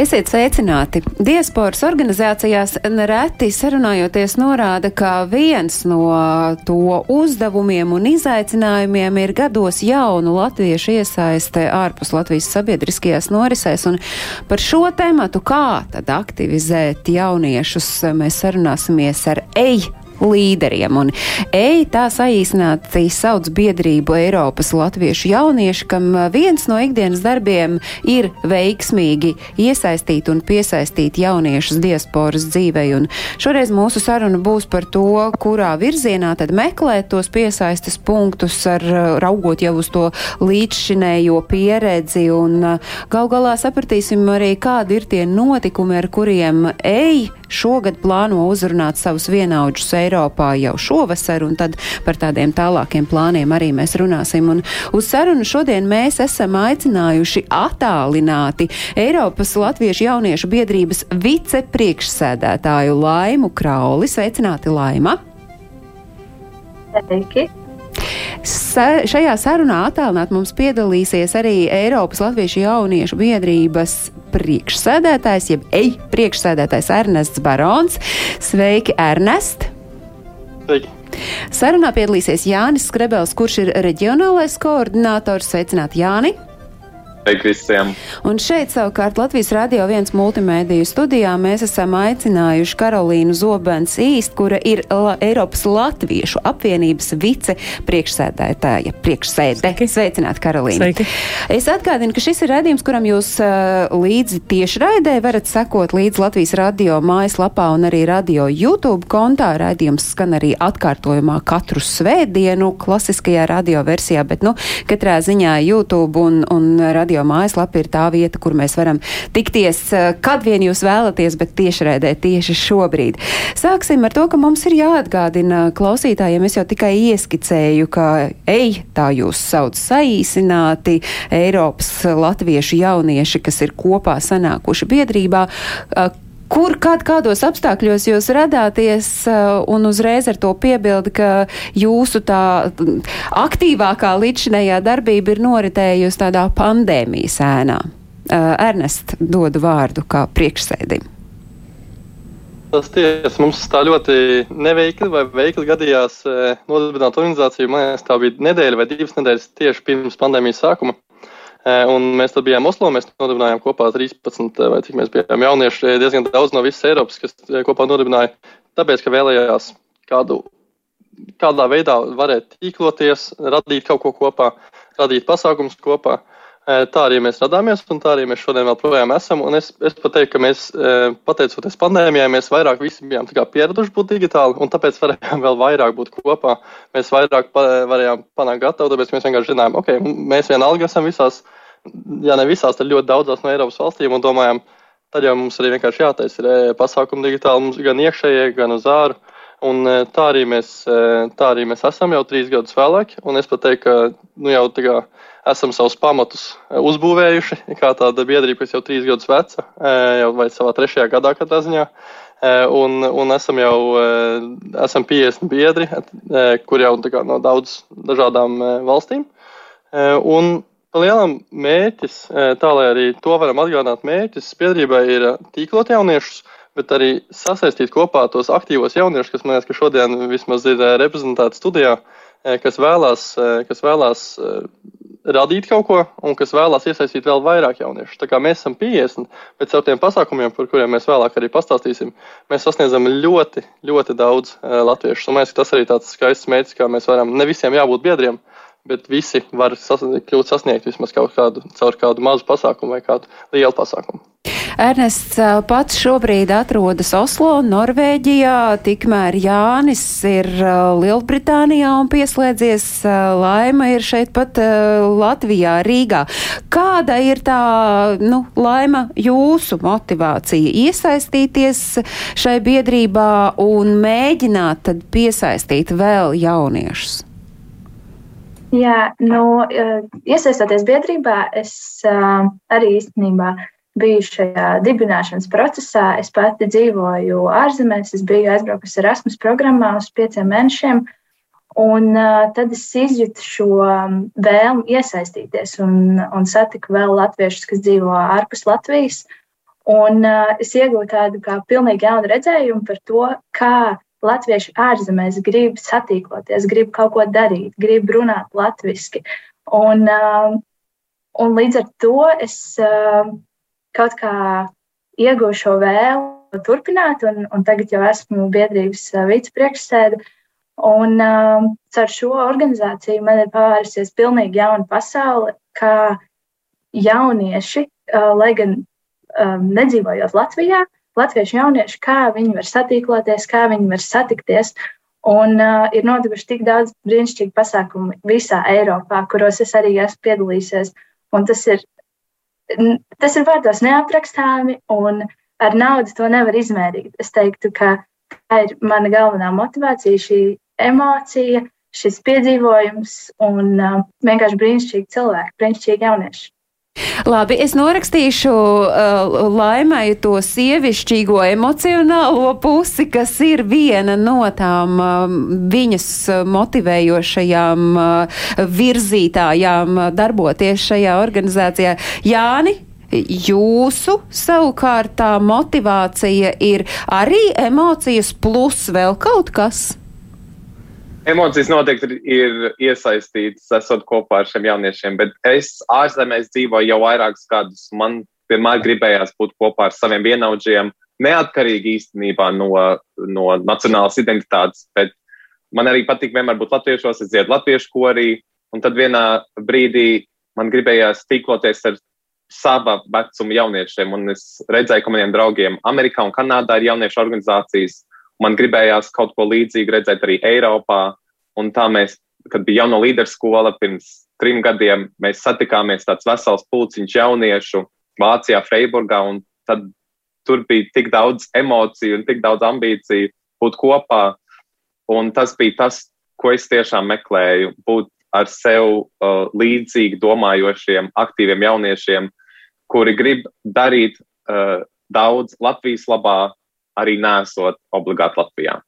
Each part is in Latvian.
Esiet sveicināti! Diasporas organizācijās nereti sarunājoties norāda, ka viens no to uzdevumiem un izaicinājumiem ir gados jaunu latviešu iesaiste ārpus Latvijas sabiedriskajās norisēs, un par šo tematu, kā tad aktivizēt jauniešus, mēs sarunāsimies ar EI līderiem. Un EI tā saīsināti sauc biedrību Eiropas latviešu jaunieši, kam viens no ikdienas darbiem ir veiksmīgi iesaistīt un piesaistīt jauniešus diasporas dzīvei. Un šoreiz mūsu saruna būs par to, kurā virzienā tad meklēt tos piesaistes punktus, ar, raugot jau uz to līdzšinējo pieredzi. Un gal galā sapratīsim arī, kādi ir tie notikumi, ar kuriem EI šogad plāno uzrunāt savus vienaudžus Eiropā jau šovasar, un tad par tādiem tālākiem plāniem arī mēs runāsim. Un uz sarunu šodien mēs esam aicinājuši attālināti Eiropas Latviešu jauniešu biedrības vicepriekšsēdētāju Laimu Krauli. Sveicināti, Laima! Sveiki! Sa šajā sarunā attālināt mums piedalīsies arī Eiropas Latviešu jauniešu biedrības priekšsēdētājs, jeb ej priekšsēdētājs Ernests Barons. Sveiki, Ernest! Sveiki! Sarunā piedalīsies Jānis Skrebels, kurš ir reģionālais koordinators. Sveicināti, Jāni! Un šeit savukārt Latvijas radio viens multimēdiju studijā mēs esam aicinājuši Karolīnu Zobens īst, kura ir La Eiropas Latviešu apvienības vice priekšsēdētāja. Priekšsēde. Sveicināt, Karolīna! Sveiki. Es atgādinu, ka šis ir redzījums, kuram jūs uh, līdzi tiešraidē varat sekot līdz Latvijas radio mājaslapā un arī radio YouTube kontā. Redzījums skan arī atkārtojumā katru svētdienu klasiskajā radio versijā, bet, nu, katrā ziņā YouTube un, un radio radio mājaslapa ir tā vieta, kur mēs varam tikties, kad vien jūs vēlaties, bet tiešraidē tieši šobrīd. Sāksim ar to, ka mums ir jāatgādina klausītājiem. Es jau tikai ieskicēju, ka ej, tā jūs sauc saīsināti Eiropas latviešu jaunieši, kas ir kopā sanākuši biedrībā kur, kad, kādos apstākļos jūs radāties, un uzreiz ar to piebildi, ka jūsu tā aktīvākā līdzinējā darbība ir noritējusi tādā pandēmijas ēnā. Ernest, dodu vārdu kā priekšsēdim. Tas tiesa, mums tā ļoti neveikli vai veikli gadījās nodibināt organizāciju. Man liekas, tā bija nedēļa vai divas nedēļas tieši pirms pandēmijas sākuma. Un mēs tad bijām Oslo, mēs nodibinājām kopā 13 vai cik mēs bijām jaunieši, diezgan daudz no visas Eiropas, kas kopā nodibināja, tāpēc, ka vēlējās kādu, kādā veidā varēt tīkloties, radīt kaut ko kopā, radīt pasākumus kopā. Tā arī mēs radāmies, un tā arī mēs šodien vēl projām esam. Un es, es pat teiktu, ka mēs, pateicoties pandēmijai, mēs vairāk visi bijām pieraduši būt digitāli, un tāpēc varējām vēl vairāk būt kopā. Mēs vairāk pa, varējām panākt gatavu, tāpēc mēs vienkārši zinājām, ok, mēs vienalga esam visās, ja ne visās, tad ļoti daudzās no Eiropas valstīm, un domājām, tad jau mums arī vienkārši jātaisa pasākumi digitāli, mums gan iekšējie, gan uz āru. Un tā arī, mēs, tā arī mēs esam jau trīs gadus vēlāk, un es pat teiktu, ka nu, jau tā kā esam savus pamatus uzbūvējuši, kā tāda biedrība, kas jau trīs gadus veca, jau vai savā trešajā gadā katrā ziņā. Un, un esam jau esam 50 biedri, kur jau kā, no daudz dažādām valstīm. Un Lielam mērķis, tā lai arī to varam atgādināt, mērķis biedrībai ir tīklot jauniešus, bet arī sasaistīt kopā tos aktīvos jauniešus, kas man liekas, ka šodien vismaz ir reprezentēti studijā, kas vēlās, kas vēlās radīt kaut ko un kas vēlās iesaistīt vēl vairāk jauniešu. Tā kā mēs esam 50, bet ar tiem pasākumiem, par kuriem mēs vēlāk arī pastāstīsim, mēs sasniedzam ļoti, ļoti daudz latviešu. Un mēs, tas arī tāds skaists mērķis, kā mēs varam, ne visiem jābūt biedriem, bet visi var sas kļūt sasniegt vismaz kaut kādu, caur kādu mazu pasākumu vai kādu lielu pasākumu. Ernests pats šobrīd atrodas Oslo, Norvēģijā, tikmēr Jānis ir Lielbritānijā un pieslēdzies Laima ir šeit pat Latvijā, Rīgā. Kāda ir tā, nu, Laima, jūsu motivācija iesaistīties šai biedrībā un mēģināt tad piesaistīt vēl jauniešus? Jā, nu, iesaistoties biedrībā, es arī īstenībā biju šajā dibināšanas procesā. Es pati dzīvoju ārzemēs, es biju aizbraukusi Erasmus programmā uz pieciem mēnešiem. Un uh, tad es izjūtu šo vēlmi iesaistīties un, un satiku vēl latviešus, kas dzīvo ārpus Latvijas. Un uh, es iegūtu tādu kā pilnīgi jaunu redzējumu par to, kā latvieši ārzemēs grib satīkloties, grib kaut ko darīt, grib runāt latviešu. Un, uh, un līdz ar to es uh, kaut kā ieguvu šo vēlu turpināt, un, un tagad jau esmu biedrības vicepriekšsēde. Un uh, ar šo organizāciju man ir pavērsies pilnīgi jauna pasaule, kā jaunieši, uh, lai gan um, nedzīvojot Latvijā, latviešu jaunieši, kā viņi var satīkloties, kā viņi var satikties. Un uh, ir notikuši tik daudz brīnišķīgu pasākumu visā Eiropā, kuros es arī esmu piedalījusies. Un tas ir tas ir vārdos neaprakstāmi, un ar naudu to nevar izmērīt. Es teiktu, ka tā ir mana galvenā motivācija, šī emocija, šis piedzīvojums un uh, vienkārši brīnišķīgi cilvēki, brīnišķīgi jaunieši. Labi, es norakstīšu uh, laimai to sievišķīgo emocionālo pusi, kas ir viena no tām uh, viņas motivējošajām uh, virzītājām uh, darboties šajā organizācijā. Jāni, jūsu savukārt tā motivācija ir arī emocijas plus vēl kaut kas? Emocijas noteikti ir iesaistītas, esot kopā ar šiem jauniešiem, bet es ārzemēs dzīvoju jau vairākus gadus. Man vienmēr gribējās būt kopā ar saviem vienaudžiem, neatkarīgi īstenībā no, no nacionālas identitātes, bet man arī patīk vienmēr būt latviešos, es dziedu latviešu korī, un tad vienā brīdī man gribējās tīkloties ar sava vecuma jauniešiem, un es redzēju, ka maniem draugiem Amerikā un Kanādā ir jauniešu organizācijas, Man gribējās kaut ko līdzīgu redzēt arī Eiropā. Un tā mēs, kad bija jauno līderu skola pirms trim gadiem, mēs satikāmies tāds vesels pulciņš jauniešu Vācijā, Freiburgā. Tad tur bija tik daudz emociju un tik daudz ambīciju būt kopā. Un tas bija tas, ko es tiešām meklēju. Būt ar sev uh, līdzīgi domājošiem, aktīviem jauniešiem, kuri grib darīt uh, daudz Latvijas labā, arī nesot obligāti Latvijā.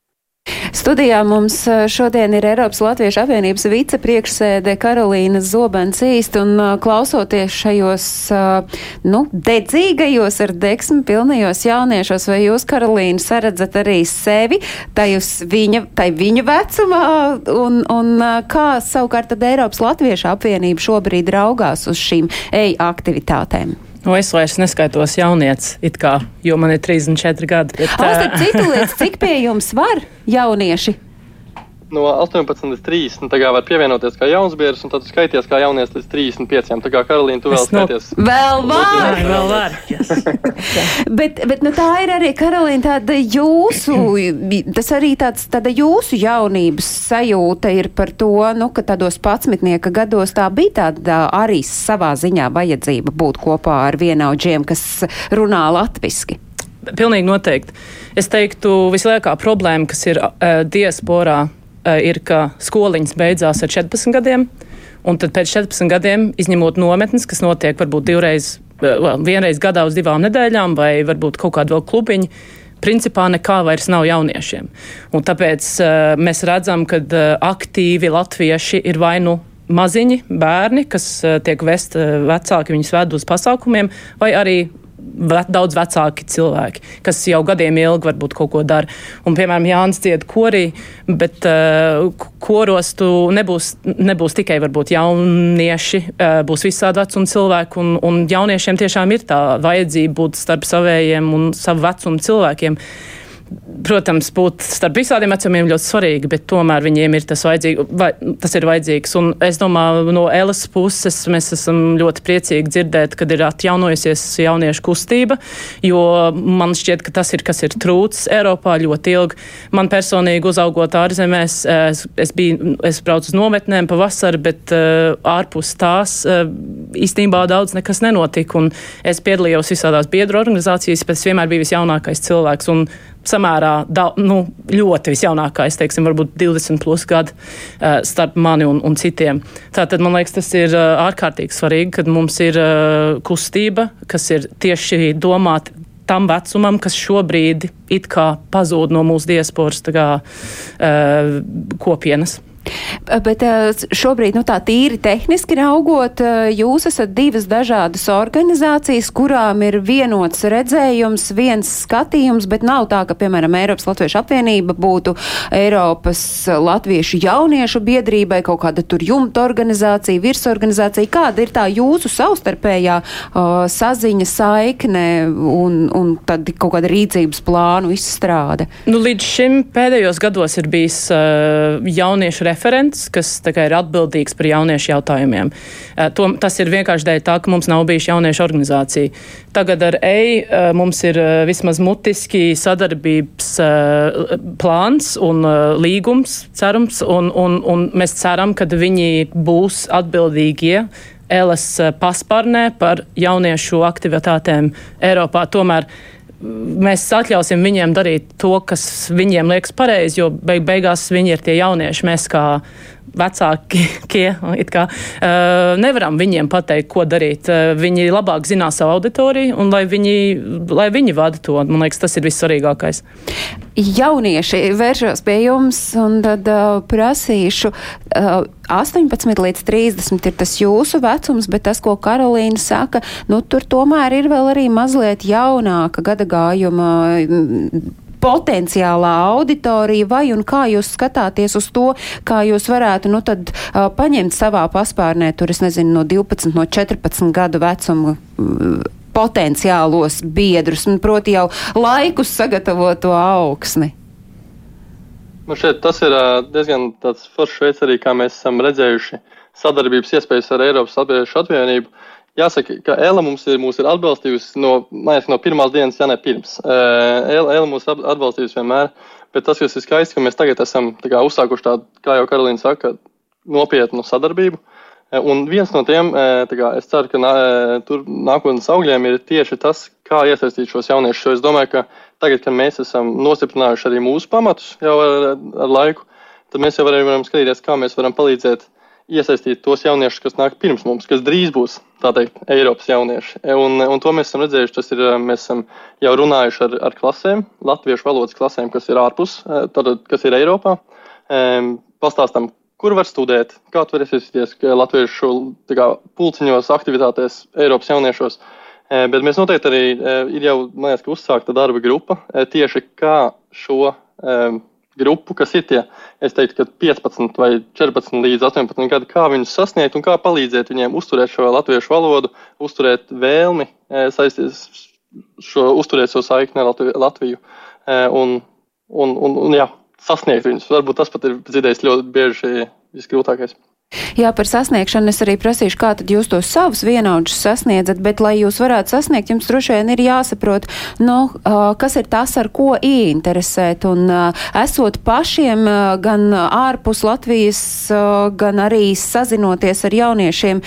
Studijā mums eh, šodien ir Eiropas Latviešu apvienības vicepriekšsēde Karolīna Zobens īst un eh, klausoties šajos, eh, nu, dedzīgajos ar deksmi pilnajos jauniešos, vai jūs, Karolīna, saredzat arī sevi tajus viņa, tai viņa vecumā un, un kā savukārt tad Eiropas Latviešu apvienība šobrīd raugās uz šīm eja aktivitātēm? Nu, es vairs neskaitos jaunietis, kā, jo man ir 34 gadi. Bet, uh... Citu lietu, cik pie jums var jaunieši? No 18 līdz 30. Tā kā var pievienoties kā jauns biedrs, un tad skaities kā jaunies līdz 35. Tā kā Karolīna, tu vēl skaities. No... Vēl var! Jā, vēl var. bet, bet nu, tā ir arī Karolīna tāda jūsu, tas arī tāds, tāda jūsu jaunības sajūta ir par to, nu, ka tādos patsmitnieka gados tā bija tāda arī savā ziņā vajadzība būt kopā ar vienaudžiem, kas runā latviski. Pilnīgi noteikti. Es teiktu, vislielākā problēma, kas ir uh, diasporā, ir, ka skoliņas beidzās ar 14 gadiem, un tad pēc 14 gadiem, izņemot nometnes, kas notiek varbūt divreiz, eh, vienreiz gadā uz divām nedēļām, vai varbūt kaut kādu vēl klubiņu, principā nekā vairs nav jauniešiem. Un tāpēc uh, mēs redzam, ka uh, aktīvi latvieši ir vai nu maziņi bērni, kas uh, tiek vest uh, vecāki, viņus ved uz pasākumiem, vai arī ve, daudz vecāki cilvēki, kas jau gadiem ilgi varbūt kaut ko dara. Un, piemēram, Jānis dzied korī, bet uh, koros tu nebūs, nebūs tikai varbūt jaunieši, uh, būs visādi vecuma cilvēki, un, un jauniešiem tiešām ir tā vajadzība būt starp savējiem un savu vecumu cilvēkiem. Uh, protams, būt starp visādiem vecumiem ļoti svarīgi, bet tomēr viņiem ir tas, vajadzīgi, vai, tas ir vajadzīgs. Un es domāju, no Elas puses mēs esam ļoti priecīgi dzirdēt, kad ir atjaunojusies jauniešu kustība, jo man šķiet, ka tas ir, kas ir trūcis Eiropā ļoti ilgi. Man personīgi uzaugot ārzemēs, es, es, biju, es braucu uz nometnēm pavasari, bet uh, ārpus tās uh, īstenībā daudz nekas nenotika. Un es piedalījos visādās biedru organizācijas, bet es vienmēr biju visjaunākais cilvēks. Un samērā da, nu, ļoti visjaunākais, teiksim, varbūt 20 plus gadu uh, starp mani un, un citiem. Tātad man liekas, tas ir uh, ārkārtīgi svarīgi, kad mums ir uh, kustība, kas ir tieši domāta tam vecumam, kas šobrīd it kā pazūd no mūsu diasporas kā, kopienas. Bet eh, šobrīd, nu tā tīri tehniski raugot, eh, jūs esat divas dažādas organizācijas, kurām ir vienots redzējums, viens skatījums, bet nav tā, ka, piemēram, Eiropas Latviešu apvienība būtu Eiropas Latviešu jauniešu biedrībai kaut kāda tur jumta organizācija, virsorganizācija. Kāda ir tā jūsu savstarpējā uh, saziņa, saikne un, un tad kaut kāda rīcības plānu izstrāde? Nu, līdz šim pēdējos gados ir bijis uh, jauniešu referents, kas kā, ir atbildīgs par jauniešu jautājumiem. Uh, to, tas ir vienkārši dēļ tā, ka mums nav bijuši jauniešu organizācija. Tagad ar EI uh, mums ir uh, vismaz mutiski sadarbības uh, plāns un uh, līgums, cerams, un, un, un mēs ceram, ka viņi būs atbildīgie Elas paspārnē par jauniešu aktivitātēm Eiropā. Tomēr mēs atļausim viņiem darīt to, kas viņiem liekas pareizi, jo beig beigās viņi ir tie jaunieši. Mēs kā vecākie kā, uh, nevaram viņiem pateikt, ko darīt. Uh, viņi labāk zinās savu auditoriju un lai viņi, lai viņi vada to. Man liekas, tas ir vissvarīgākais. Jaunieši vēršos pie jums un tad uh, prasīšu. Uh, 18 līdz 30 ir tas jūsu vecums, bet tas, ko Karolīna saka, nu tur tomēr ir vēl arī mazliet jaunāka gada gājuma potenciālā auditorija, vai un kā jūs skatāties uz to, kā jūs varētu, nu tad uh, paņemt savā paspārnē, tur es nezinu, no 12, no 14 gadu vecuma. Uh, potenciālos biedrus, un proti jau laikus sagatavot to augsni. Nu šeit tas ir diezgan foršs veids arī, kā mēs esam redzējuši sadarbības iespējas ar Eiropas Latviešu apvienību. Jāsaka, ka Ela mums ir, mūs ir atbalstījusi no, liekas, no pirmās dienas, ja ne pirms. Ela, Ela mūs atbalstījusi vienmēr, bet tas, kas ir skaisti, ka mēs tagad esam kā, uzsākuši tādu, kā jau Karolīna saka, nopietnu sadarbību. Un viens no tiem, kā, es ceru, ka nā, tur nākotnes augļiem ir tieši tas, kā iesaistīt šos jauniešus. Jo es domāju, ka tagad, kad mēs esam nostiprinājuši arī mūsu pamatus jau ar, ar laiku, tad mēs jau varam skatīties, kā mēs varam palīdzēt iesaistīt tos jauniešus, kas nāk pirms mums, kas drīz būs teikt, Eiropas jaunieši. Un, un to mēs esam redzējuši. Tas ir, mēs esam jau runājuši ar, ar klasēm, latviešu valodas klasēm, kas ir ārpus, tātad, kas ir Eiropā. Pastāstam, kur var studēt, kā tu vari iesaistīties latviešu kā, pulciņos, aktivitātēs, Eiropas jauniešos. Bet mēs noteikti arī ir jau, man liekas, uzsākta darba grupa tieši kā šo grupu, kas ir tie, es teiktu, ka 15 vai 14 līdz 18 gadi, kā viņus sasniegt un kā palīdzēt viņiem uzturēt šo latviešu valodu, uzturēt vēlmi, e, saistīties šo, uzturēt šo saikni ar Latviju e, un, un, un, un jā, sasniegt viņus. Varbūt tas pat ir dzirdējis ļoti bieži visgrūtākais. Jā, par sasniegšanu es arī prasīšu, kā tad jūs tos savus vienaudžus sasniedzat, bet, lai jūs varētu sasniegt, jums droši vien ir jāsaprot, nu, kas ir tas, ar ko ieinteresēt, un esot pašiem gan ārpus Latvijas, gan arī sazinoties ar jauniešiem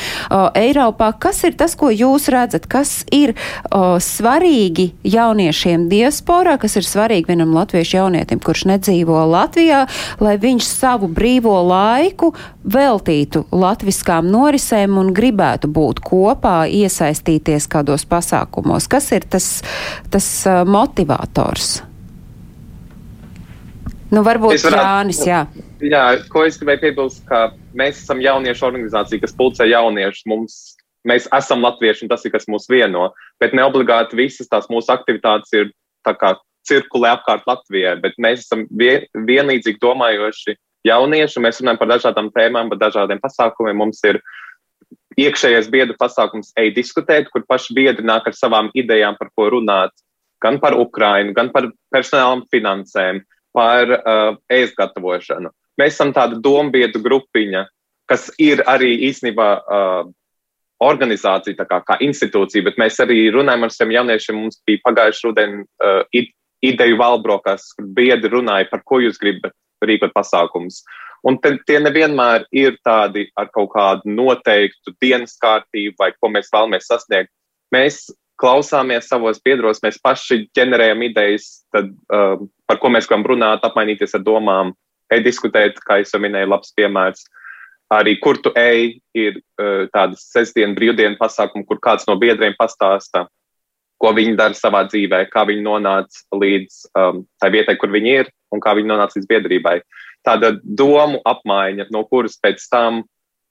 Eiropā, kas ir tas, ko jūs redzat, kas ir svarīgi jauniešiem diasporā, kas ir svarīgi vienam latviešu jaunietim, kurš nedzīvo Latvijā, lai viņš savu brīvo laiku veltītu veltītu latviskām norisēm un gribētu būt kopā, iesaistīties kādos pasākumos? Kas ir tas, tas motivators? Nu, varbūt varētu, Jānis, jā. Jā, ko es gribēju piebilst, ka mēs esam jauniešu organizācija, kas pulcē jauniešus. Mums, mēs esam latvieši, un tas ir, kas mūs vieno. Bet ne obligāti visas tās mūsu aktivitātes ir kā cirkulē apkārt Latvijai, bet mēs esam vien, vienlīdzīgi domājoši jaunieši. Mēs runājam par dažādām tēmām, par dažādiem pasākumiem. Mums ir iekšējais biedru pasākums, ej diskutēt, kur paši biedri nāk ar savām idejām, par ko runāt. Gan par Ukrainu, gan par personālām finansēm, par uh, ēst gatavošanu. Mēs esam tāda dombiedru grupiņa, kas ir arī īstenībā uh, organizācija, kā, kā institūcija, bet mēs arī runājam ar saviem jauniešiem. Mums bija pagājušā rudenī uh, ideju valbrokas, kur biedri runāja par ko jūs gribat rīkot pasākumus. Un tie nevienmēr ir tādi ar kaut kādu noteiktu dienas kārtību vai ko mēs vēlamies sasniegt. Mēs klausāmies savos biedros, mēs paši ģenerējam idejas, tad, uh, par ko mēs gribam runāt, apmainīties ar domām, e-diskutēt, kā jau minēju, labs piemērs. Arī kur tu ej, ir uh, tādas sestdienas brīvdienu pasākumi, kur kāds no biedriem pastāsta, ko viņi dara savā dzīvē, kā viņi nonāca līdz um, tai vietai, kur viņi ir, un kā viņi nonāca līdz biedrībai. Tāda domu apmaiņa, no kuras pēc tam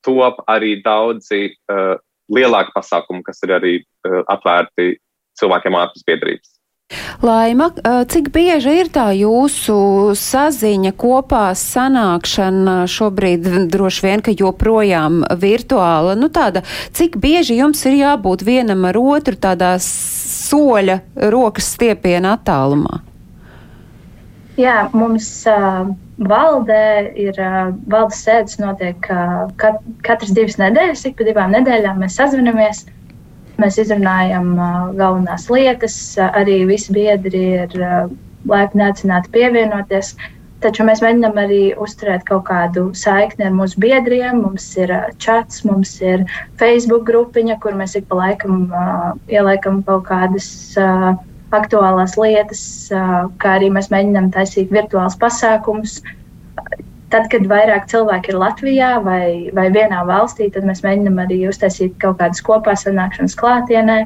top arī daudzi uh, lielāki pasākumi, kas ir arī uh, atvērti cilvēkiem ārpus biedrības. Laima, cik bieži ir tā jūsu saziņa kopā sanākšana šobrīd droši vien, ka joprojām virtuāla, nu tāda, cik bieži jums ir jābūt vienam ar otru tādā soļa rokas stiepiena attālumā? Jā, mums uh, valdē ir uh, valdes sēdes, notiek uh, kat, katras divas nedēļas, ik pa divām nedēļām mēs sazvanamies. Mēs izrunājam uh, galvenās lietas, uh, arī visi biedri ir uh, laipni aicināti pievienoties. Taču mēs mēģinām arī uzturēt kaut kādu saikni ar mūsu biedriem. Mums ir uh, chats, mums ir Facebook grupiņa, kur mēs ik pa laikam uh, ieliekam kaut kādas. Uh, aktuālās lietas, kā arī mēs mēģinām taisīt virtuālus pasākumus. Tad, kad vairāk cilvēki ir Latvijā vai, vai vienā valstī, tad mēs mēģinām arī uztaisīt kaut kādas kopā sanākšanas klātienē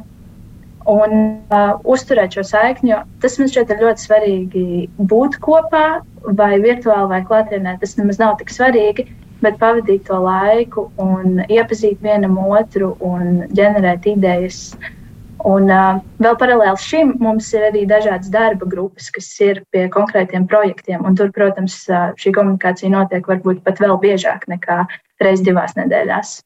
un uh, uzturēt šo saikni. Tas man šķiet ļoti svarīgi būt kopā, vai virtuāli, vai klātienē. Tas nemaz nav tik svarīgi, bet pavadīt to laiku un iepazīt vienam otru un ģenerēt idejas. Uh, Un uh, vēl paralēli šim mums ir arī dažādas darba grupas, kas ir pie konkrētiem projektiem. Tur, protams, šī komunikācija notiek varbūt pat vēl biežāk nekā reiz divās nedēļās.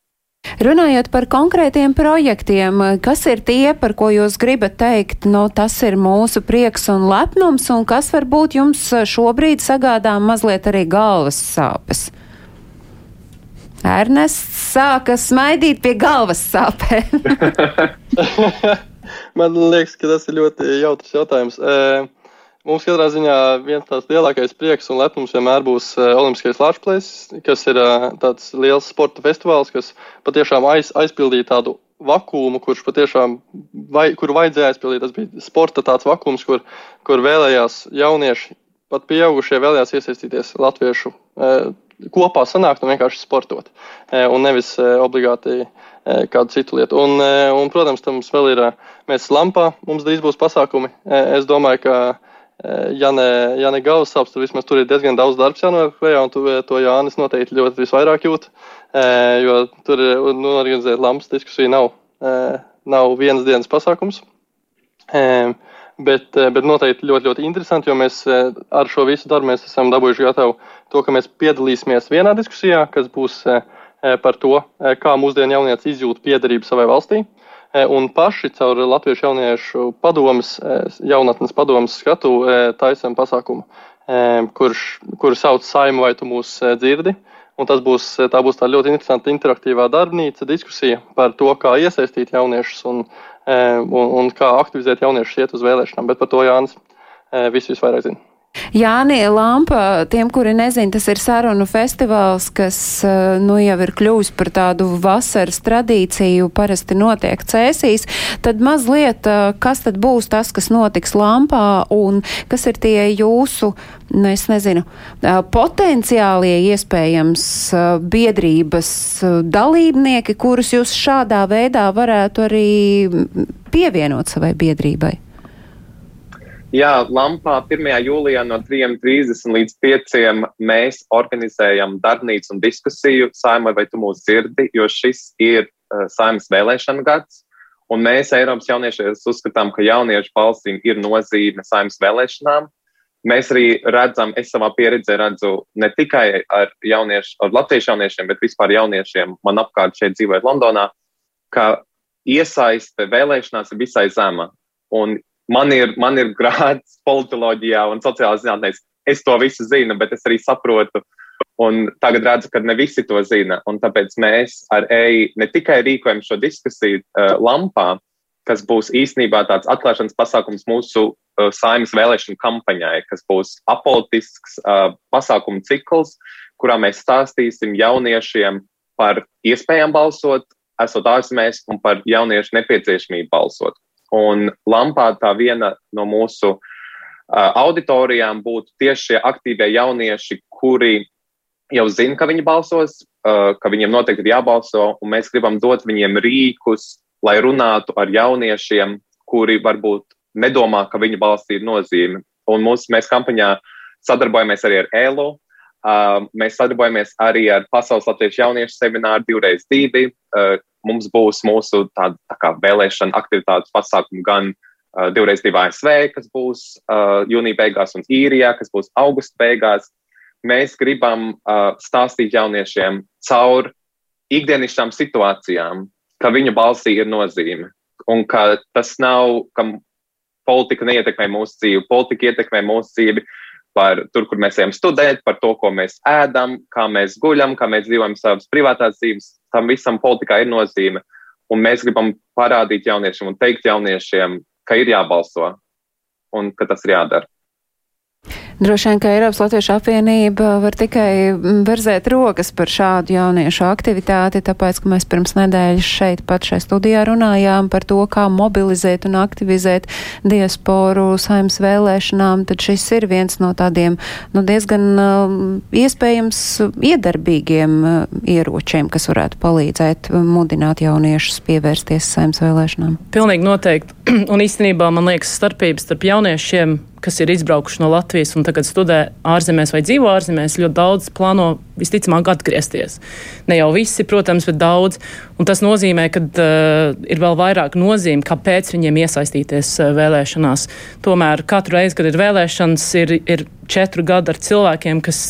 Runājot par konkrētiem projektiem, kas ir tie, par ko jūs gribat teikt, nu, tas ir mūsu prieks un lepnums, un kas varbūt jums šobrīd sagādā mazliet arī galvas sāpes? Ernests sāka smaidīt pie galvas sāpēm. Man liekas, ka tas ir ļoti jautrs jautājums. Mums katrā ziņā viens tās lielākais prieks un lepnums vienmēr būs Olimpiskais Latvijas, kas ir tāds liels sporta festivāls, kas patiešām aiz, aizpildīja tādu vakumu, kurš patiešām, vai, kur vajadzēja aizpildīt. Tas bija sporta tāds vakums, kur, kur vēlējās jaunieši, pat pieaugušie vēlējās iesaistīties latviešu kopā sanākt un vienkārši sportot, e, un nevis e, obligāti e, kādu citu lietu. Un, un protams, tam mums vēl ir, mēs lampā, mums drīz būs pasākumi. Es domāju, ka, ja ne, ja ne galvas sāpes, tad vismaz tur ir diezgan daudz darbs klajā, un tu, to Jānis noteikti ļoti visvairāk jūt, jo tur nu, organizēt lampas diskusiju nav, nav vienas dienas pasākums. Bet, bet noteikti ļoti, ļoti interesanti, jo mēs ar šo visu darbu esam dabūjuši gatavu to, ka mēs piedalīsimies vienā diskusijā, kas būs eh, eh, par to, eh, kā mūsdienu jaunieci izjūt piederību savai valstī. Un paši caur Latviešu jauniešu padomus, jaunatnes padomus skatu taisam pasākumu, kurš, kuru sauc Saimu vai tu mūs dzirdi. Un tas būs, tā būs tā ļoti interesanta interaktīvā darbnīca, diskusija par to, kā iesaistīt jauniešus un, un, un kā aktivizēt jauniešus iet uz vēlēšanām. Bet par to Jānis visu visvairāk zina. Jāni Lampa, tiem, kuri nezin, tas ir sarunu festivāls, kas eh, nu jau ir kļuvis par tādu vasaras tradīciju, parasti notiek cēsīs. Tad mazliet, eh, kas tad būs tas, kas notiks Lampā un kas ir tie jūsu, nu es nezinu, eh, potenciālie iespējams biedrības dalībnieki, kurus jūs šādā veidā varētu arī pievienot savai biedrībai? Jā, Lampā 1. jūlijā no 3.30 līdz 5. mēs organizējam darbnīcu un diskusiju saimai, vai tu mūs dzirdi, jo šis ir uh, saimas vēlēšana gads. Un mēs Eiropas jauniešiem uzskatām, ka jauniešu balsīm ir nozīme saimas vēlēšanām. Mēs arī redzam, es savā pieredzē redzu ne tikai ar, jauniešu, ar latviešu jauniešiem, bet vispār jauniešiem man apkārt šeit dzīvojot Londonā, ka iesaiste vēlēšanās ir visai zema. Un man ir, man ir grāds politoloģijā un sociālajā zinātnē. Es to visu zinu, bet es arī saprotu. Un tagad redzu, ka ne visi to zina. Un tāpēc mēs ar EI ne tikai rīkojam šo diskusiju uh, lampā, kas būs īstenībā tāds atklāšanas pasākums mūsu uh, saimnes vēlēšanu kampaņai, kas būs apolitisks uh, pasākumu cikls, kurā mēs stāstīsim jauniešiem par iespējām balsot, esot ārzemēs, un par jauniešu nepieciešamību balsot. Un Lampā tā viena no mūsu auditorijām būtu tieši šie aktīvie jaunieši, kuri jau zina, ka viņi balsos, ka viņiem noteikti ir jābalso, un mēs gribam dot viņiem rīkus, lai runātu ar jauniešiem, kuri varbūt nedomā, ka viņa balss ir nozīme. Un mūs, mēs kampaņā sadarbojamies arī ar ELO. Mēs sadarbojamies arī ar Pasaules Latvijas jauniešu semināru divreiz divi. Mums būs mūsu tāda tā kā vēlēšana aktivitātes pasākumi gan uh, divreiz divi ASV, kas būs uh, jūnija beigās, un īrijā, kas būs augusta beigās. Mēs gribam uh, stāstīt jauniešiem caur ikdienišķām situācijām, ka viņu balsī ir nozīme. Un ka tas nav, ka politika neietekmē mūsu dzīvi, politika ietekmē mūsu dzīvi par tur, kur mēs ejam studēt, par to, ko mēs ēdam, kā mēs guļam, kā mēs dzīvojam savas privātās dzīves. Tam visam politikā ir nozīme. Un mēs gribam parādīt jauniešiem un teikt jauniešiem, ka ir jābalso un ka tas ir jādara. Droši vien, ka Eiropas Latviešu apvienība var tikai verzēt rokas par šādu jauniešu aktivitāti, tāpēc, ka mēs pirms nedēļas šeit pat šai studijā runājām par to, kā mobilizēt un aktivizēt diasporu saimas vēlēšanām, tad šis ir viens no tādiem, nu, diezgan uh, iespējams iedarbīgiem uh, ieročiem, kas varētu palīdzēt mudināt jauniešus pievērsties saimas vēlēšanām. Pilnīgi noteikti. un īstenībā man liekas starpības starp jauniešiem kas ir izbraukuši no Latvijas un tagad studē ārzemēs vai dzīvo ārzemēs, ļoti daudz plāno visticamāk atgriezties. Ne jau visi, protams, bet daudz. Un tas nozīmē, ka uh, ir vēl vairāk nozīme, kāpēc viņiem iesaistīties uh, vēlēšanās. Tomēr katru reizi, kad ir vēlēšanas, ir, ir četru gadu ar cilvēkiem, kas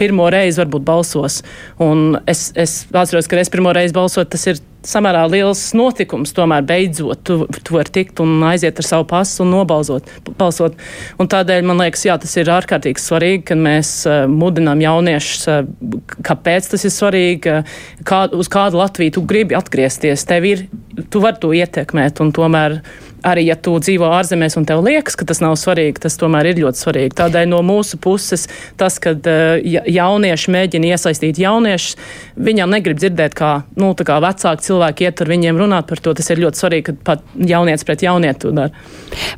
pirmo reizi varbūt balsos. Un es, es atceros, ka es pirmo reizi balsoju, tas ir samērā liels notikums. Tomēr beidzot tu, tu vari tikt un aiziet ar savu pasu un nobalsot. Balsot. Un tādēļ man liekas, jā, tas ir ārkārtīgi svarīgi, ka mēs uh, mudinām jauniešus, uh, kāpēc tas ir svarīgi, uh, kā, uz kādu Latviju tu gribi atgriezties. Tev ir, tu vari to ietekmēt un tomēr arī ja tu dzīvo ārzemēs un tev liekas, ka tas nav svarīgi, tas tomēr ir ļoti svarīgi. Tādēļ no mūsu puses tas, ka ja jaunieši mēģina iesaistīt jauniešus, viņam negrib dzirdēt, kā, nu, kā vecāki cilvēki iet ar viņiem runāt par to. Tas ir ļoti svarīgi, ka pat jaunieci pret jaunieti to dara.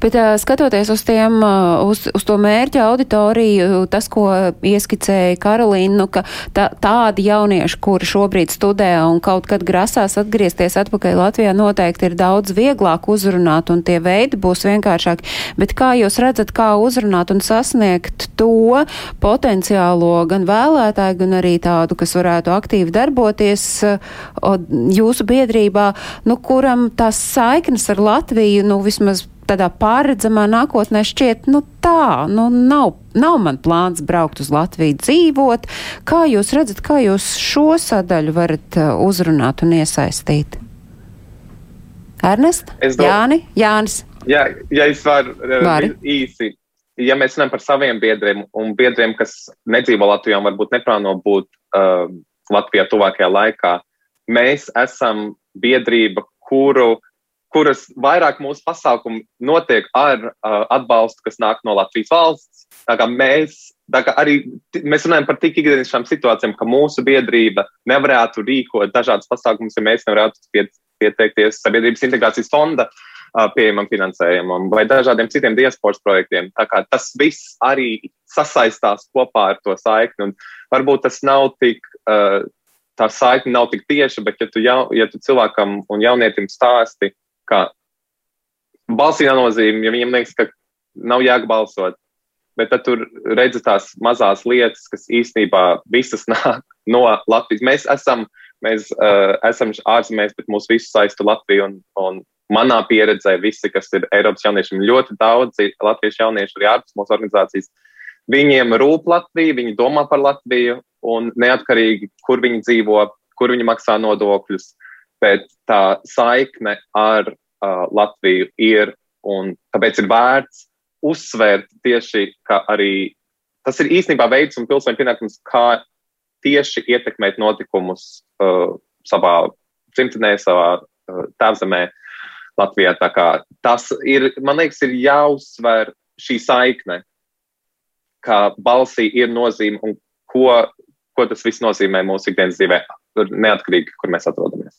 Bet skatoties uz, tiem, uz, uz to mērķa auditoriju, tas, ko ieskicēja Karolīna, nu, ka tā, tādi jaunieši, kuri šobrīd studē un kaut kad grasās atgriezties atpakaļ Latvijā, noteikti ir daudz vieglāk uzrunāt un tie veidi būs vienkāršāki. Bet kā jūs redzat, kā uzrunāt un sasniegt to potenciālo gan vēlētāju, gan arī tādu, kas varētu aktīvi darboties jūsu biedrībā, nu, kuram tās saiknes ar Latviju, nu, vismaz tādā pārredzamā nākotnē šķiet, nu tā, nu nav, nav man plāns braukt uz Latviju dzīvot. Kā jūs redzat, kā jūs šo sadaļu varat uh, uzrunāt un iesaistīt? Ernest? Jāni? Jānis? Jā, ja es varu uh, Vari. īsi. Ja mēs runājam par saviem biedriem un biedriem, kas nedzīvo Latvijā un varbūt neplāno būt uh, Latvijā tuvākajā laikā, mēs esam biedrība, kuru, kuras vairāk mūsu pasākumu notiek ar uh, atbalstu, kas nāk no Latvijas valsts. Tā kā mēs, tā kā arī mēs runājam par tik ikdienišķām situācijām, ka mūsu biedrība nevarētu rīkot dažādas pasākumus, ja mēs nevarētu piet, pieteikties sabiedrības integrācijas fonda uh, pieejamam finansējumam vai dažādiem citiem diasporas projektiem. Tā kā tas viss arī sasaistās kopā ar to saikni. Un varbūt tas nav tik uh, tā saikne nav tik tieša, bet ja tu, jau, ja tu cilvēkam un jaunietim stāsti, ka balsī nenozīme, ja viņam liekas, ka nav jēga balsot, bet tad tur redzi tās mazās lietas, kas īstenībā visas nāk no Latvijas. Mēs esam, mēs, uh, esam ārzemēs, bet mūs visus saista Latviju un, un manā pieredzē visi, kas ir Eiropas jauniešiem, ļoti daudzi latviešu jaunieši arī ārpus mūsu organizācijas. Viņiem rūp Latvija, viņi domā par Latviju, un neatkarīgi, kur viņi dzīvo, kur viņi maksā nodokļus, bet tā saikne ar uh, Latviju ir, un tāpēc ir vērts uzsvērt tieši, ka arī tas ir īstenībā veids un pilsoņu pienākums, kā tieši ietekmēt notikumus uh, savā dzimtenē, savā uh, tēvzemē Latvijā. Tas ir, man liekas, ir jāuzsver šī saikne, ka balsī ir nozīme un ko ko tas viss nozīmē mūsu ikdienas dzīvē, neatkarīgi, kur mēs atrodamies.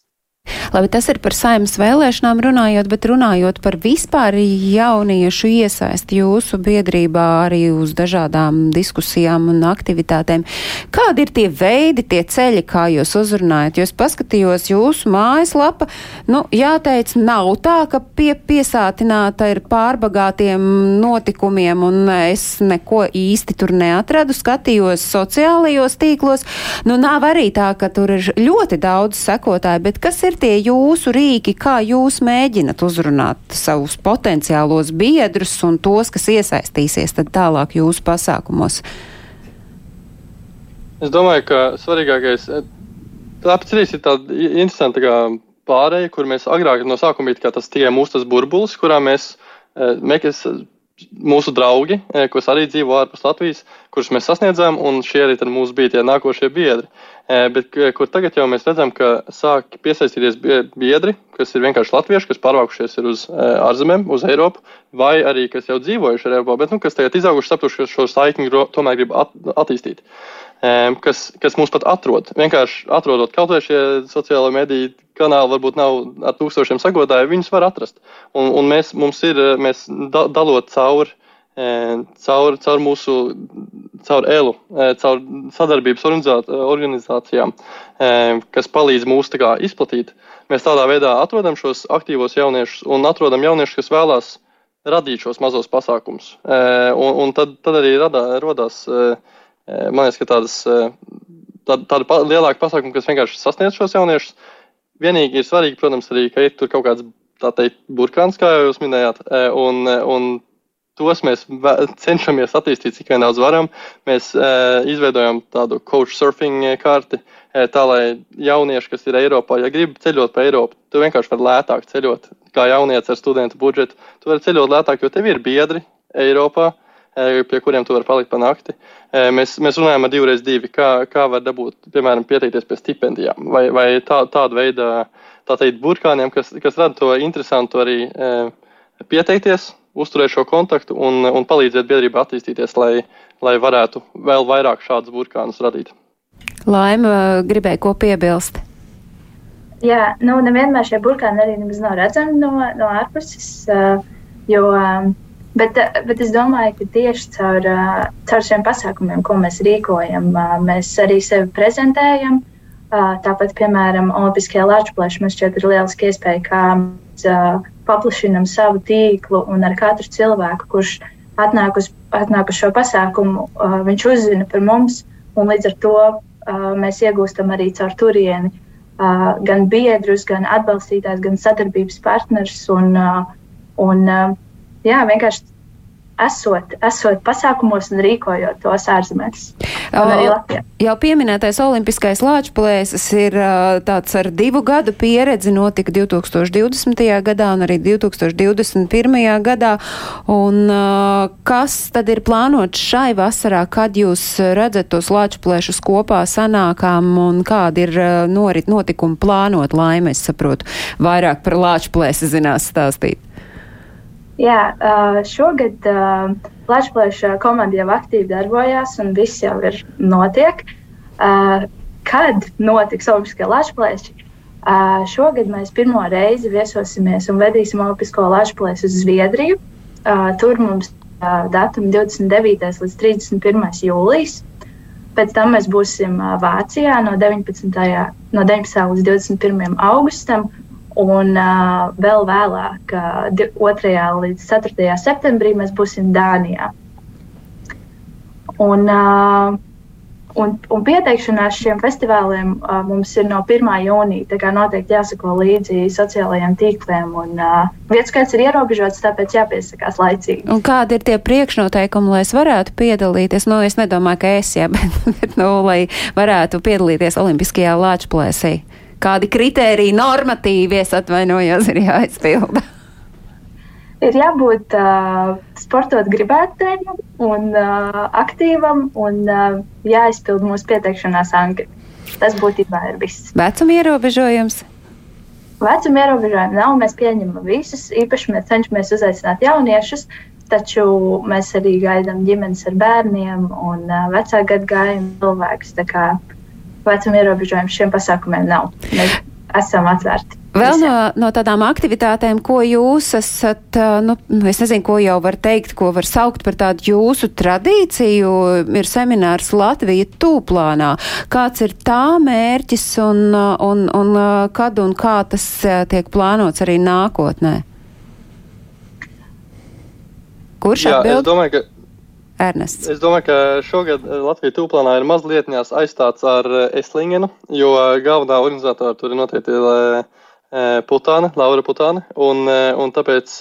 Labi, tas ir par saimnes vēlēšanām runājot, bet runājot par vispār jauniešu iesaisti jūsu biedrībā arī uz dažādām diskusijām un aktivitātēm. Kādi ir tie veidi, tie ceļi, kā jūs uzrunājat? Jūs paskatījos jūsu mājaslapa, nu, jāteic, nav tā, ka pie, piesātināta ir pārbagātiem notikumiem un es neko īsti tur neatradu, skatījos sociālajos tīklos. Nu, nav arī tā, ka tur ir ļoti daudz sekotāju, bet kas ir tie jūsu rīki, kā jūs mēģinat uzrunāt savus potenciālos biedrus un tos, kas iesaistīsies tad tālāk jūsu pasākumos? Es domāju, ka svarīgākais, tāpēc arī ir tāda interesanta kā pārēja, kur mēs agrāk no sākuma bija tas tikai mūsu burbulis, kurā mēs, eh, mēs mūsu draugi, eh, kas arī dzīvo ārpus Latvijas, kurus mēs sasniedzām, un šie arī mūsu bija tie nākošie biedri. Eh, bet kur tagad jau mēs redzam, ka sāk piesaistīties biedri, kas ir vienkārši latvieši, kas pārvākušies uz eh, ārzemēm, uz Eiropu, vai arī kas jau dzīvojuši Eiropā, bet nu, kas tagad izauguši, sapratuši, ka šo saikni tomēr grib at attīstīt. Kas, kas mūs pat atrod. Vienkārši atrodot kaut vai šie sociālai mediju kanāli, varbūt nav ar tūkstošiem sagotāju, viņus var atrast. Un, un mēs, mums ir, mēs da, dalot cauri caur, caur mūsu, caur ELU, caur sadarbības organizācijām, kas palīdz mūs kā, izplatīt. Mēs tādā veidā atrodam šos aktīvos jauniešus un atrodam jauniešus, kas vēlās radīt šos mazos pasākumus. Un, un tad, tad arī radā, rodās, man liekas, tādas, tāda, tāda lielāka pasākuma, kas vienkārši sasniedz šos jauniešus. Vienīgi ir svarīgi, protams, arī, ka ir tur kaut kāds tā teikt, burkāns, kā jau jūs minējāt, un, un tos mēs cenšamies attīstīt cik vien daudz varam. Mēs uh, izveidojam tādu coach surfing karti, uh, tā lai jaunieši, kas ir Eiropā, ja grib ceļot pa Eiropu, tu vienkārši vari lētāk ceļot, kā jaunietis ar studentu budžetu. Tu vari ceļot lētāk, jo tev ir biedri Eiropā. Uh, pie kuriem tu vari palikt pa nakti. Uh, mēs, mēs runājam ar divreiz divi, kā, kā var dabūt, piemēram, pieteikties pie stipendijām vai, vai tā, tādu veidu, tā teikt, burkāniem, kas, kas rada to interesantu arī uh, pieteikties, uzturēt šo kontaktu un, un palīdzēt biedrībai attīstīties, lai, lai varētu vēl vairāk šādus burkānus radīt. Laima gribēja ko piebilst. Jā, nu, nevienmēr šie burkāni arī nav redzami no, no ārpuses. Jo, bet, bet es domāju, ka tieši caur, caur šiem pasākumiem, ko mēs rīkojam, mēs arī sevi prezentējam. Tāpat, piemēram, Olimpiskajā Latvijas mums šķiet ir lieliski iespēja, kā mēs paplašinam savu tīklu un ar katru cilvēku, kurš atnāk uz, atnāk uz šo pasākumu, viņš uzzina par mums, un līdz ar to mēs iegūstam arī caur turieni gan biedrus, gan atbalstītājus, gan sadarbības partnerus. Un, un, jā, vienkārši esot, esot pasākumos un rīkojot tos ārzemēs. Jau pieminētais Olimpiskais lāčplēsis ir tāds ar divu gadu pieredzi, notika 2020. gadā un arī 2021. gadā. Un kas tad ir plānots šai vasarā, kad jūs redzat tos lāčplēšus kopā sanākām un kādi ir norit notikumi plānot laime, es saprotu, vairāk par lāčplēsi zinās stāstīt. Jā, šogad Latvijas komanda jau aktīvi darbojās, un viss jau ir notiek. Kad notiks Olimpiskie Latvijas? Šogad mēs pirmo reizi viesosimies un vedīsim Olimpisko Latvijas uz Zviedriju. Tur mums datumi 29. līdz 31. jūlijas. Pēc tam mēs būsim Vācijā no 19. No 19. līdz 21. augustam Un uh, vēl vēlāk, uh, 2. līdz 4. septembrī, mēs būsim Dānijā. Un, uh, un, un pieteikšanās šiem festivāliem uh, mums ir no 1. jūnija. Tā kā noteikti jāsako līdzi sociālajiem tīkliem. Un, uh, vietas skaits ir ierobežots, tāpēc jāpiesakās laicīgi. Un kādi ir tie priekšnoteikumi, lai es varētu piedalīties? Nu, es nedomāju, ka es, jā, bet, bet nu, lai varētu piedalīties Olimpiskajā lāčplēsī kādi kritēriji, normatīvi, es atvainojos, ir jāizpilda? Ir jābūt uh, sportot gribētājam un uh, aktīvam un uh, jāizpild mūsu pieteikšanās anketa. Tas būtībā ir viss. Vecuma ierobežojums? Vecuma ierobežojumi nav. Mēs pieņemam visus. Īpaši mēs cenšamies uzaicināt jauniešus, taču mēs arī gaidām ģimenes ar bērniem un uh, vecāku gadagājumu cilvēkus vecuma ierobežojums šiem pasākumiem nav. Mēs esam atvērti. Vēl no, no tādām aktivitātēm, ko jūs esat, nu, es nezinu, ko jau var teikt, ko var saukt par tādu jūsu tradīciju, ir seminārs Latvija tūplānā. Kāds ir tā mērķis un, un, un kad un kā tas tiek plānots arī nākotnē? Kurš Jā, atbild? es domāju, ka Ernests. Es domāju, ka šogad Latvijas tūplānā ir mazliet aizstāts ar Eslingenu, jo galvenā organizatora tur ir noteikti Putāna, Laura Putāna, un, un tāpēc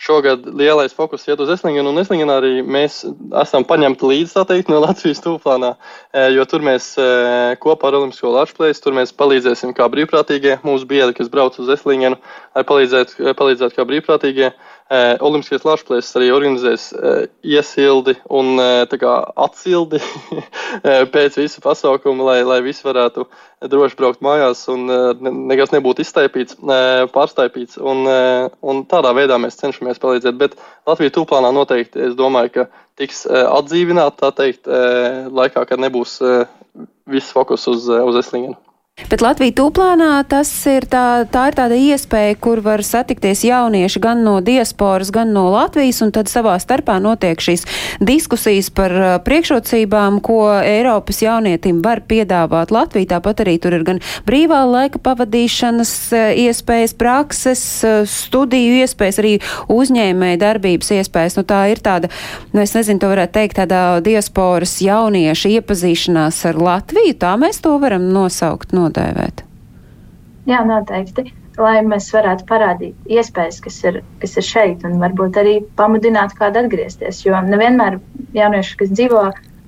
šogad lielais fokus iet uz Eslingenu, un Eslingenā arī mēs esam paņemti līdzi, tā teikt, no Latvijas tūplānā, jo tur mēs kopā ar Olimpisko Latvijas, tur mēs palīdzēsim kā brīvprātīgie, mūsu biedri, kas brauc uz Eslingenu, lai palīdzētu, palīdzētu kā brīvprātīgie. Olimpiskais Latvijas arī organizēs iesildi un kā, atsildi pēc visa pasaukuma, lai, lai visi varētu droši braukt mājās un ne, nekas nebūtu iztaipīts, pārstaipīts. Un, un tādā veidā mēs cenšamies palīdzēt. Bet Latvijas tūplānā noteikti, es domāju, ka tiks atdzīvināta, tā teikt, laikā, kad nebūs viss fokus uz, uz Eslingenu. Bet Latvija tūplānā tas ir tā, tā ir tāda iespēja, kur var satikties jaunieši gan no diasporas, gan no Latvijas, un tad savā starpā notiek šīs diskusijas par uh, priekšrocībām, ko Eiropas jaunietim var piedāvāt Latvija. Tāpat arī tur ir gan brīvā laika pavadīšanas uh, iespējas, prakses, uh, studiju iespējas, arī uzņēmēja darbības iespējas. Nu, tā ir tāda, nu, es nezinu, to varētu teikt, tāda diasporas jaunieša iepazīšanās ar Latviju. Tā mēs to varam nosaukt. No nodēvēt? Jā, noteikti. Lai mēs varētu parādīt iespējas, kas ir, kas ir šeit, un varbūt arī pamudināt kādu atgriezties. Jo nevienmēr jaunieši, kas dzīvo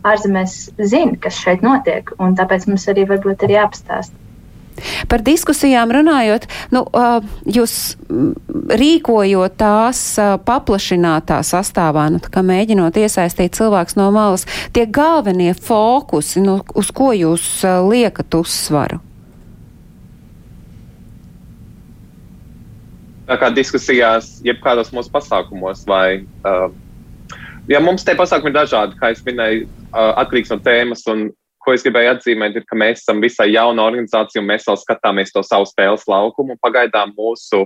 ārzemēs, zina, kas šeit notiek, un tāpēc mums arī varbūt ir jāpastāst. Par diskusijām runājot, nu, jūs rīkojot tās paplašinātā sastāvā, nu, mēģinot iesaistīt cilvēks no malas, tie galvenie fokusi, nu, uz ko jūs liekat uzsvaru? Tā kā diskusijās, jebkādos mūsu pasākumos, vai uh, ja mums tie pasākumi ir dažādi, kā es minēju, uh, atkarīgs no tēmas un ko es gribēju atzīmēt, ir, ka mēs esam visai jauna organizācija un mēs vēl skatāmies to savu spēles laukumu. Pagaidām mūsu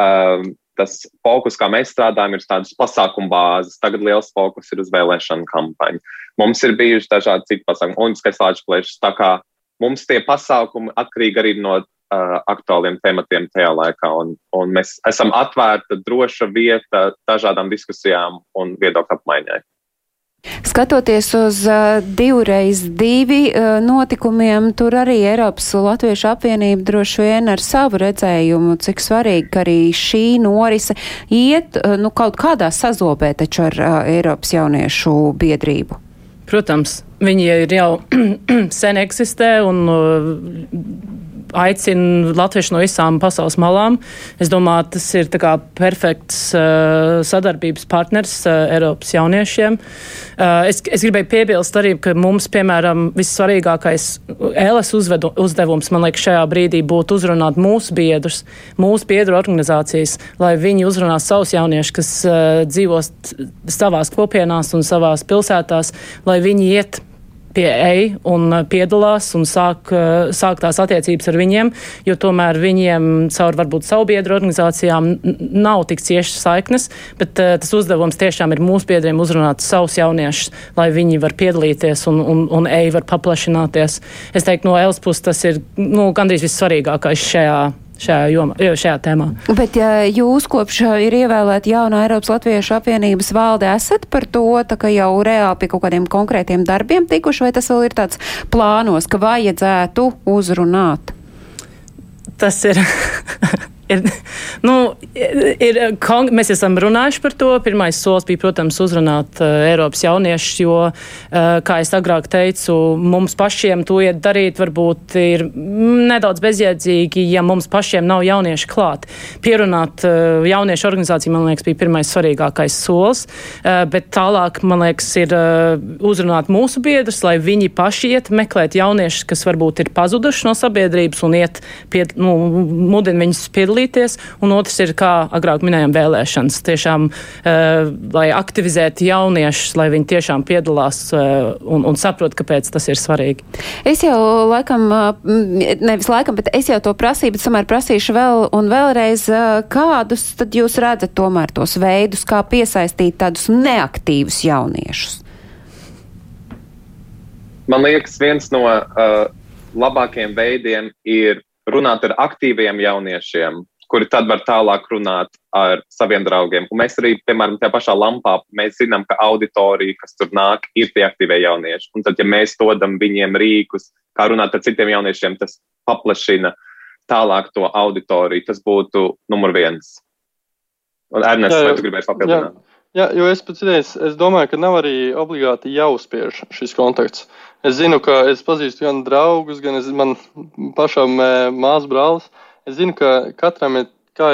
um, tas fokus, kā mēs strādājam, ir tādas pasākumu bāzes. Tagad liels fokus ir uz vēlēšanu kampaņu. Mums ir bijuši dažādi citi pasākumi, un skaistāču plēšas. Mums tie pasākumi atkarīgi arī no uh, aktuāliem tematiem tajā laikā, un, un mēs esam atvērta, droša vieta dažādām diskusijām un viedokļu apmaiņai. Skatoties uz uh, divreiz divi uh, notikumiem, tur arī Eiropas Latviešu apvienība droši vien ar savu redzējumu, cik svarīgi, ka arī šī norise iet nu, kaut kādā sazobē taču ar Eiropas jauniešu biedrību. Protams, viņi ir jau sen eksistē un uh, aicina latviešu no visām pasaules malām. Es domāju, tas ir perfekts uh, sadarbības partners uh, Eiropas jauniešiem. Uh, es, es gribēju piebilst arī, ka mums, piemēram, vissvarīgākais LS uzvedu, uzdevums, man liekas, šajā brīdī būtu uzrunāt mūsu biedrus, mūsu biedru organizācijas, lai viņi uzrunā savus jauniešus, kas uh, dzīvos savās kopienās un savās pilsētās, lai viņi iet pie EI un uh, piedalās un sāk, uh, sāk tās attiecības ar viņiem, jo tomēr viņiem caur varbūt savu biedru organizācijām nav tik ciešas saiknes, bet uh, tas uzdevums tiešām ir mūsu biedriem uzrunāt savus jauniešus, lai viņi var piedalīties un, un, un EI var paplašināties. Es teiktu, no ELS puses tas ir nu, gandrīz vissvarīgākais šajā šajā, jomā, šajā tēmā. Bet ja jūs kopš ir ievēlēta jaunā Eiropas Latviešu apvienības valde, esat par to, ka jau reāli pie kaut kādiem konkrētiem darbiem tikuši, vai tas vēl ir tāds plānos, ka vajadzētu uzrunāt? Tas ir. Ir, nu, ir, mēs esam runājuši par to. Pirmais solis bija, protams, uzrunāt uh, Eiropas jauniešus, jo, uh, kā es agrāk teicu, mums pašiem to iet darīt varbūt ir nedaudz bezjēdzīgi, ja mums pašiem nav jaunieši klāt. Pierunāt uh, jauniešu organizāciju, man liekas, bija pirmais svarīgākais solis, uh, bet tālāk, man liekas, ir uh, uzrunāt mūsu biedrus, lai viņi paši iet meklēt jauniešus, kas varbūt ir pazuduši no sabiedrības un iet pie, nu, mudina viņus piedalīties piedalīties, un otrs ir, kā agrāk minējām, vēlēšanas. Tiešām, uh, lai aktivizētu jauniešus, lai viņi tiešām piedalās uh, un, un saprot, kāpēc tas ir svarīgi. Es jau laikam, nevis laikam, bet es jau to prasīju, bet tomēr prasīšu vēl un vēlreiz, kādus tad jūs redzat tomēr tos veidus, kā piesaistīt tādus neaktīvus jauniešus? Man liekas, viens no uh, labākajiem veidiem ir runāt ar aktīviem jauniešiem, kuri tad var tālāk runāt ar saviem draugiem. Un mēs arī, piemēram, tajā pašā lampā, mēs zinām, ka auditorija, kas tur nāk, ir tie aktīvie jaunieši. Un tad, ja mēs dodam viņiem rīkus, kā runāt ar citiem jauniešiem, tas paplašina tālāk to auditoriju. Tas būtu numur viens. Un Ernsts, vai tu gribēsi papildināt? Jā. Jā, jo es pēc idejas, es domāju, ka nav arī obligāti jāuzspiež šis kontakts. Es zinu, ka es pazīstu gan draugus, gan es, man pašam māsas brālis. Es zinu, ka katram ir, kā,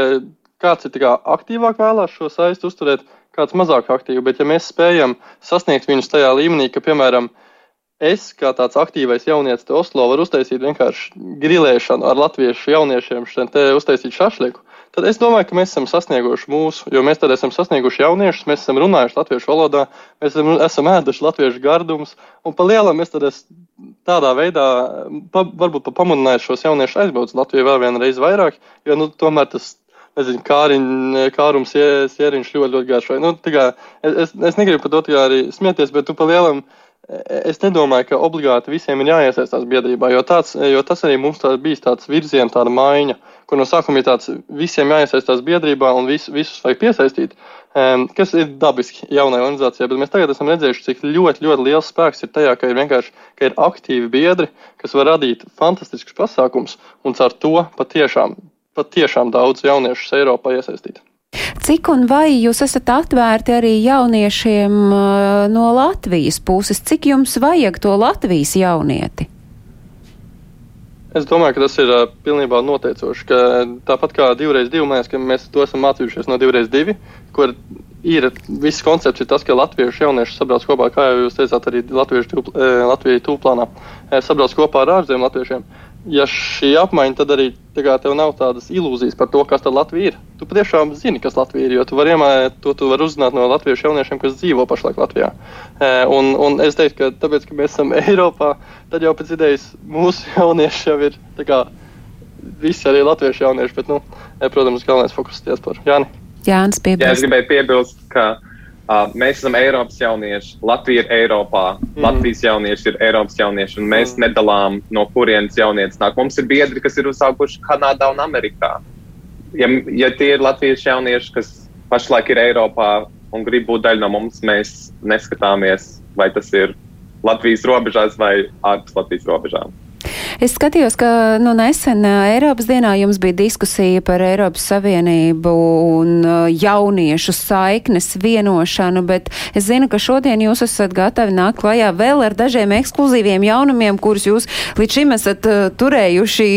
kāds ir kā aktīvāk vēlās šo saistu uzturēt, kāds mazāk aktīvi. Bet ja mēs spējam sasniegt viņus tajā līmenī, ka, piemēram, es kā tāds aktīvais jaunietis te Oslo varu uztaisīt vienkārši grilēšanu ar latviešu jauniešiem, šeit te uztaisīt šašliku, tad es domāju, ka mēs esam sasnieguši mūsu, jo mēs tad esam sasnieguši jauniešus, mēs esam runājuši latviešu valodā, mēs esam, esam ēduši latviešu gardumus, un pa lielam mēs tad tādā veidā pa, varbūt pa pamudinājuši šos jauniešus aizbraukt uz Latviju vēl vienreiz vairāk, jo nu, tomēr tas nezinu, kāriņ, kārums, ieriņš ļoti, ļoti garš. Nu, kā, es, es negribu par to arī smieties, bet tu pa lielam es nedomāju, ka obligāti visiem ir jāiesaistās biedrībā, jo, tāds, jo tas arī mums tā bijis tāds virziens, tāda maiņa, kur no sākuma ir tāds visiem jāiesaistās biedrībā un vis, visus vajag piesaistīt, kas ir dabiski jaunai organizācijai, bet mēs tagad esam redzējuši, cik ļoti, ļoti liels spēks ir tajā, ka ir vienkārši ka ir aktīvi biedri, kas var radīt fantastiskus pasākums un ar to patiešām, patiešām daudz jauniešus Eiropā iesaistīt. Cik un vai jūs esat atvērti arī jauniešiem uh, no Latvijas puses? Cik jums vajag to Latvijas jaunieti? Es domāju, ka tas ir uh, pilnībā noteicoši. Ka tāpat kā divreiz divi, mēs, mēs to esam mācījušies no divreiz divi, kur ir viss koncepts ir tas, ka latviešu jaunieši sabrauc kopā, kā jau jūs teicāt, arī tūp, Latvijas tūplānā, sabrauc kopā ar ārzemju latviešiem ja šī apmaiņa, tad arī kā, tev nav tādas ilūzijas par to, kas tad Latvija ir. Tu patiešām zini, kas Latvija ir, jo tu vari iemācīt to, tu vari uzzināt no latviešu jauniešiem, kas dzīvo pašlaik Latvijā. E, un, un es teiktu, ka tāpēc, ka mēs esam Eiropā, tad jau pēc idejas mūsu jaunieši jau ir kā, visi arī latviešu jaunieši, bet, nu, e, protams, galvenais fokus ir diaspora. Jāni. Jānis piebilst. Jā, es gribēju piebilst, ka Uh, mēs esam Eiropas jaunieši, Latvija ir Eiropā, mm. Latvijas jaunieši ir Eiropas jaunieši, un mēs mm. nedalām, no kurienes jaunietis nāk. Mums ir biedri, kas ir uzsākuši Kanādā un Amerikā. Ja, ja tie ir latviešu jaunieši, kas pašlaik ir Eiropā un grib būt daļa no mums, mēs neskatāmies, vai tas ir Latvijas robežās vai ārpus Latvijas robežām. Es skatījos, ka nu, nesen Eiropas dienā jums bija diskusija par Eiropas Savienību un jauniešu saiknes vienošanu, bet es zinu, ka šodien jūs esat gatavi nākt klajā vēl ar dažiem ekskluzīviem jaunumiem, kurus jūs līdz šim esat turējuši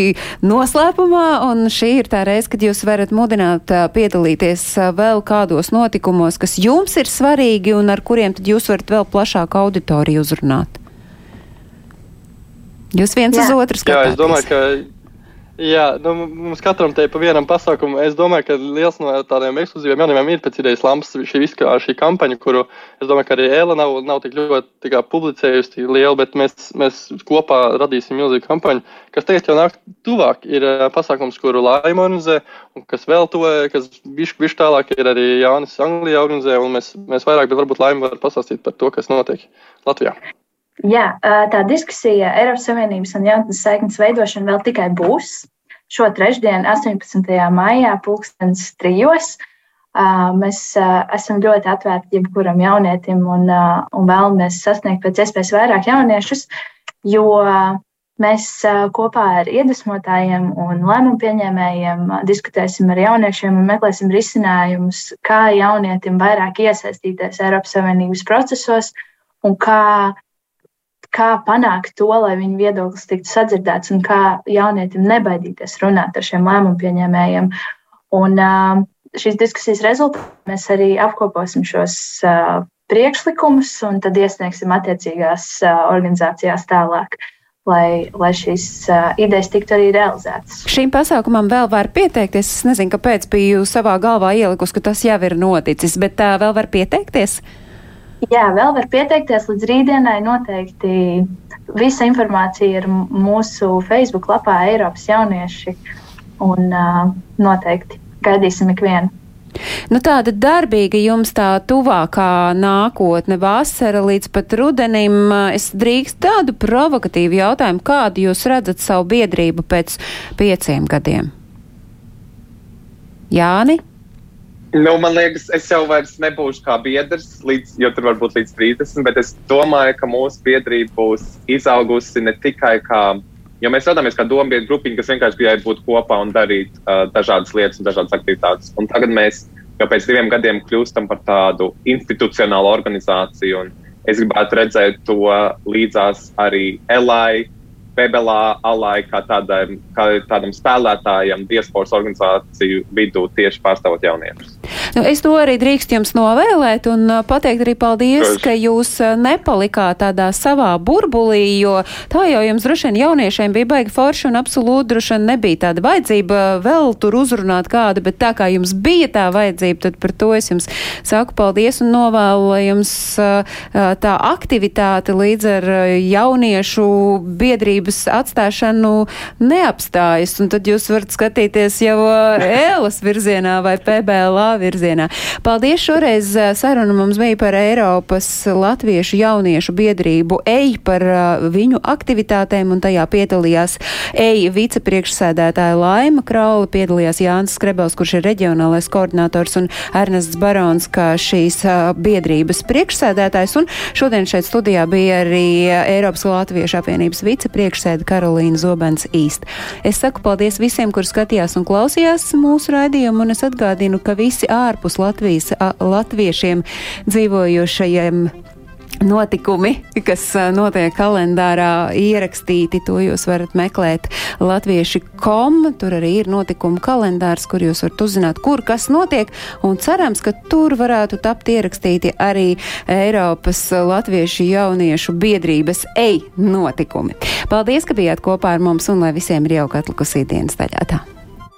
noslēpumā, un šī ir tā reize, kad jūs varat mudināt piedalīties vēl kādos notikumos, kas jums ir svarīgi un ar kuriem tad jūs varat vēl plašāku auditoriju uzrunāt. Jūs viens jā. uz otru skatāties. Jā, es domāju, ka jā, nu, mums katram te pa vienam pasākumam, es domāju, ka liels no tādiem ekskluzīviem jaunumiem ir pēc idejas lampas šī, viska, šī kampaņa, kuru es domāju, ka arī Ēla nav, nav tik ļoti kā, publicējusi liela, bet mēs, mēs kopā radīsim milzīgu kampaņu, kas tagad jau nāk tuvāk. Ir pasākums, kuru Laima organizē, un kas vēl to, kas bišķi bišķi tālāk ir arī Jānis Anglijā organizē, un mēs, mēs vairāk, bet varbūt Laima var pastāstīt par to, kas notiek Latvijā. Jā, tā diskusija Eiropas Savienības un jaunatnes saiknes veidošana vēl tikai būs. Šo trešdienu, 18. maijā, pulkstenis trijos. Mēs esam ļoti atvērti jebkuram jaunietim un, un vēlamies sasniegt pēc iespējas vairāk jauniešus, jo mēs kopā ar iedvesmotājiem un lēmumu pieņēmējiem diskutēsim ar jauniešiem un meklēsim risinājumus, kā jaunietim vairāk iesaistīties Eiropas Savienības procesos un kā kā panākt to, lai viņa viedoklis tiktu sadzirdēts un kā jaunietim nebaidīties runāt ar šiem lēmumu pieņēmējiem. Un šīs diskusijas rezultātā mēs arī apkoposim šos priekšlikumus un tad iesniegsim attiecīgās organizācijās tālāk. lai, lai šīs uh, idejas tiktu arī realizētas. Šīm pasākumam vēl var pieteikties. Es nezinu, kāpēc biju savā galvā ielikusi, ka tas jau ir noticis, bet uh, vēl var pieteikties. Jā, vēl var pieteikties līdz rītdienai. Noteikti visa informācija ir mūsu Facebook lapā Eiropas jaunieši. Un uh, noteikti gaidīsim ikvienu. Nu, tāda darbīga jums tā tuvākā nākotne, vasara līdz pat rudenim. Es drīkst tādu provokatīvu jautājumu, kādu jūs redzat savu biedrību pēc pieciem gadiem? Jāni? Nu, man liekas, es jau vairs nebūšu kā biedrs, līdz, jo tur var būt līdz 30, bet es domāju, ka mūsu biedrība būs izaugusi ne tikai kā, jo mēs radāmies kā dombiedru grupiņa, kas vienkārši gribēja būt kopā un darīt uh, dažādas lietas un dažādas aktivitātes. Un tagad mēs jau pēc diviem gadiem kļūstam par tādu institucionālu organizāciju, es gribētu redzēt to līdzās arī Elai, Bebelā, Alai, kā tādam, kā tādam spēlētājam, diasporas organizāciju vidū tieši pārstāvot jauniešus. Nu, es to arī drīkst jums novēlēt un pateikt arī paldies, Droši. ka jūs nepalikāt tādā savā burbulī, jo tā jau jums droši vien jauniešiem bija baigi forši un absolūti droši vien nebija tāda vajadzība vēl tur uzrunāt kādu, bet tā kā jums bija tā vajadzība, tad par to es jums saku paldies un novēlu, jums tā aktivitāte līdz ar jauniešu biedrības atstāšanu neapstājas, un tad jūs varat skatīties jau ēlas virzienā vai PBLA virzienā. Paldies! Šoreiz saruna mums bija par Eiropas latviešu jauniešu biedrību EI par viņu aktivitātēm, un tajā piedalījās EI vicepriekšsēdētāja Laima Kraula, piedalījās Jānis Skrebels, kurš ir reģionālais koordinators, un Ernests Barons, kā šīs biedrības priekšsēdētājs. Un šodien šeit studijā bija arī Eiropas Latviešu apvienības vicepriekšsēde Karolīna Zobens īst. Es saku paldies visiem, kur skatījās un klausījās mūsu raidījumu, un es atgādinu, ka visi ārpus Latvijas latviešiem dzīvojošajiem notikumi, kas notiek kalendārā ierakstīti, to jūs varat meklēt latvieši.com. Tur arī ir notikuma kalendārs, kur jūs varat uzzināt, kur kas notiek, un cerams, ka tur varētu tapt ierakstīti arī Eiropas latviešu jauniešu biedrības EI notikumi. Paldies, ka bijāt kopā ar mums, un lai visiem ir jauka atlikusī dienas daļā. Tā.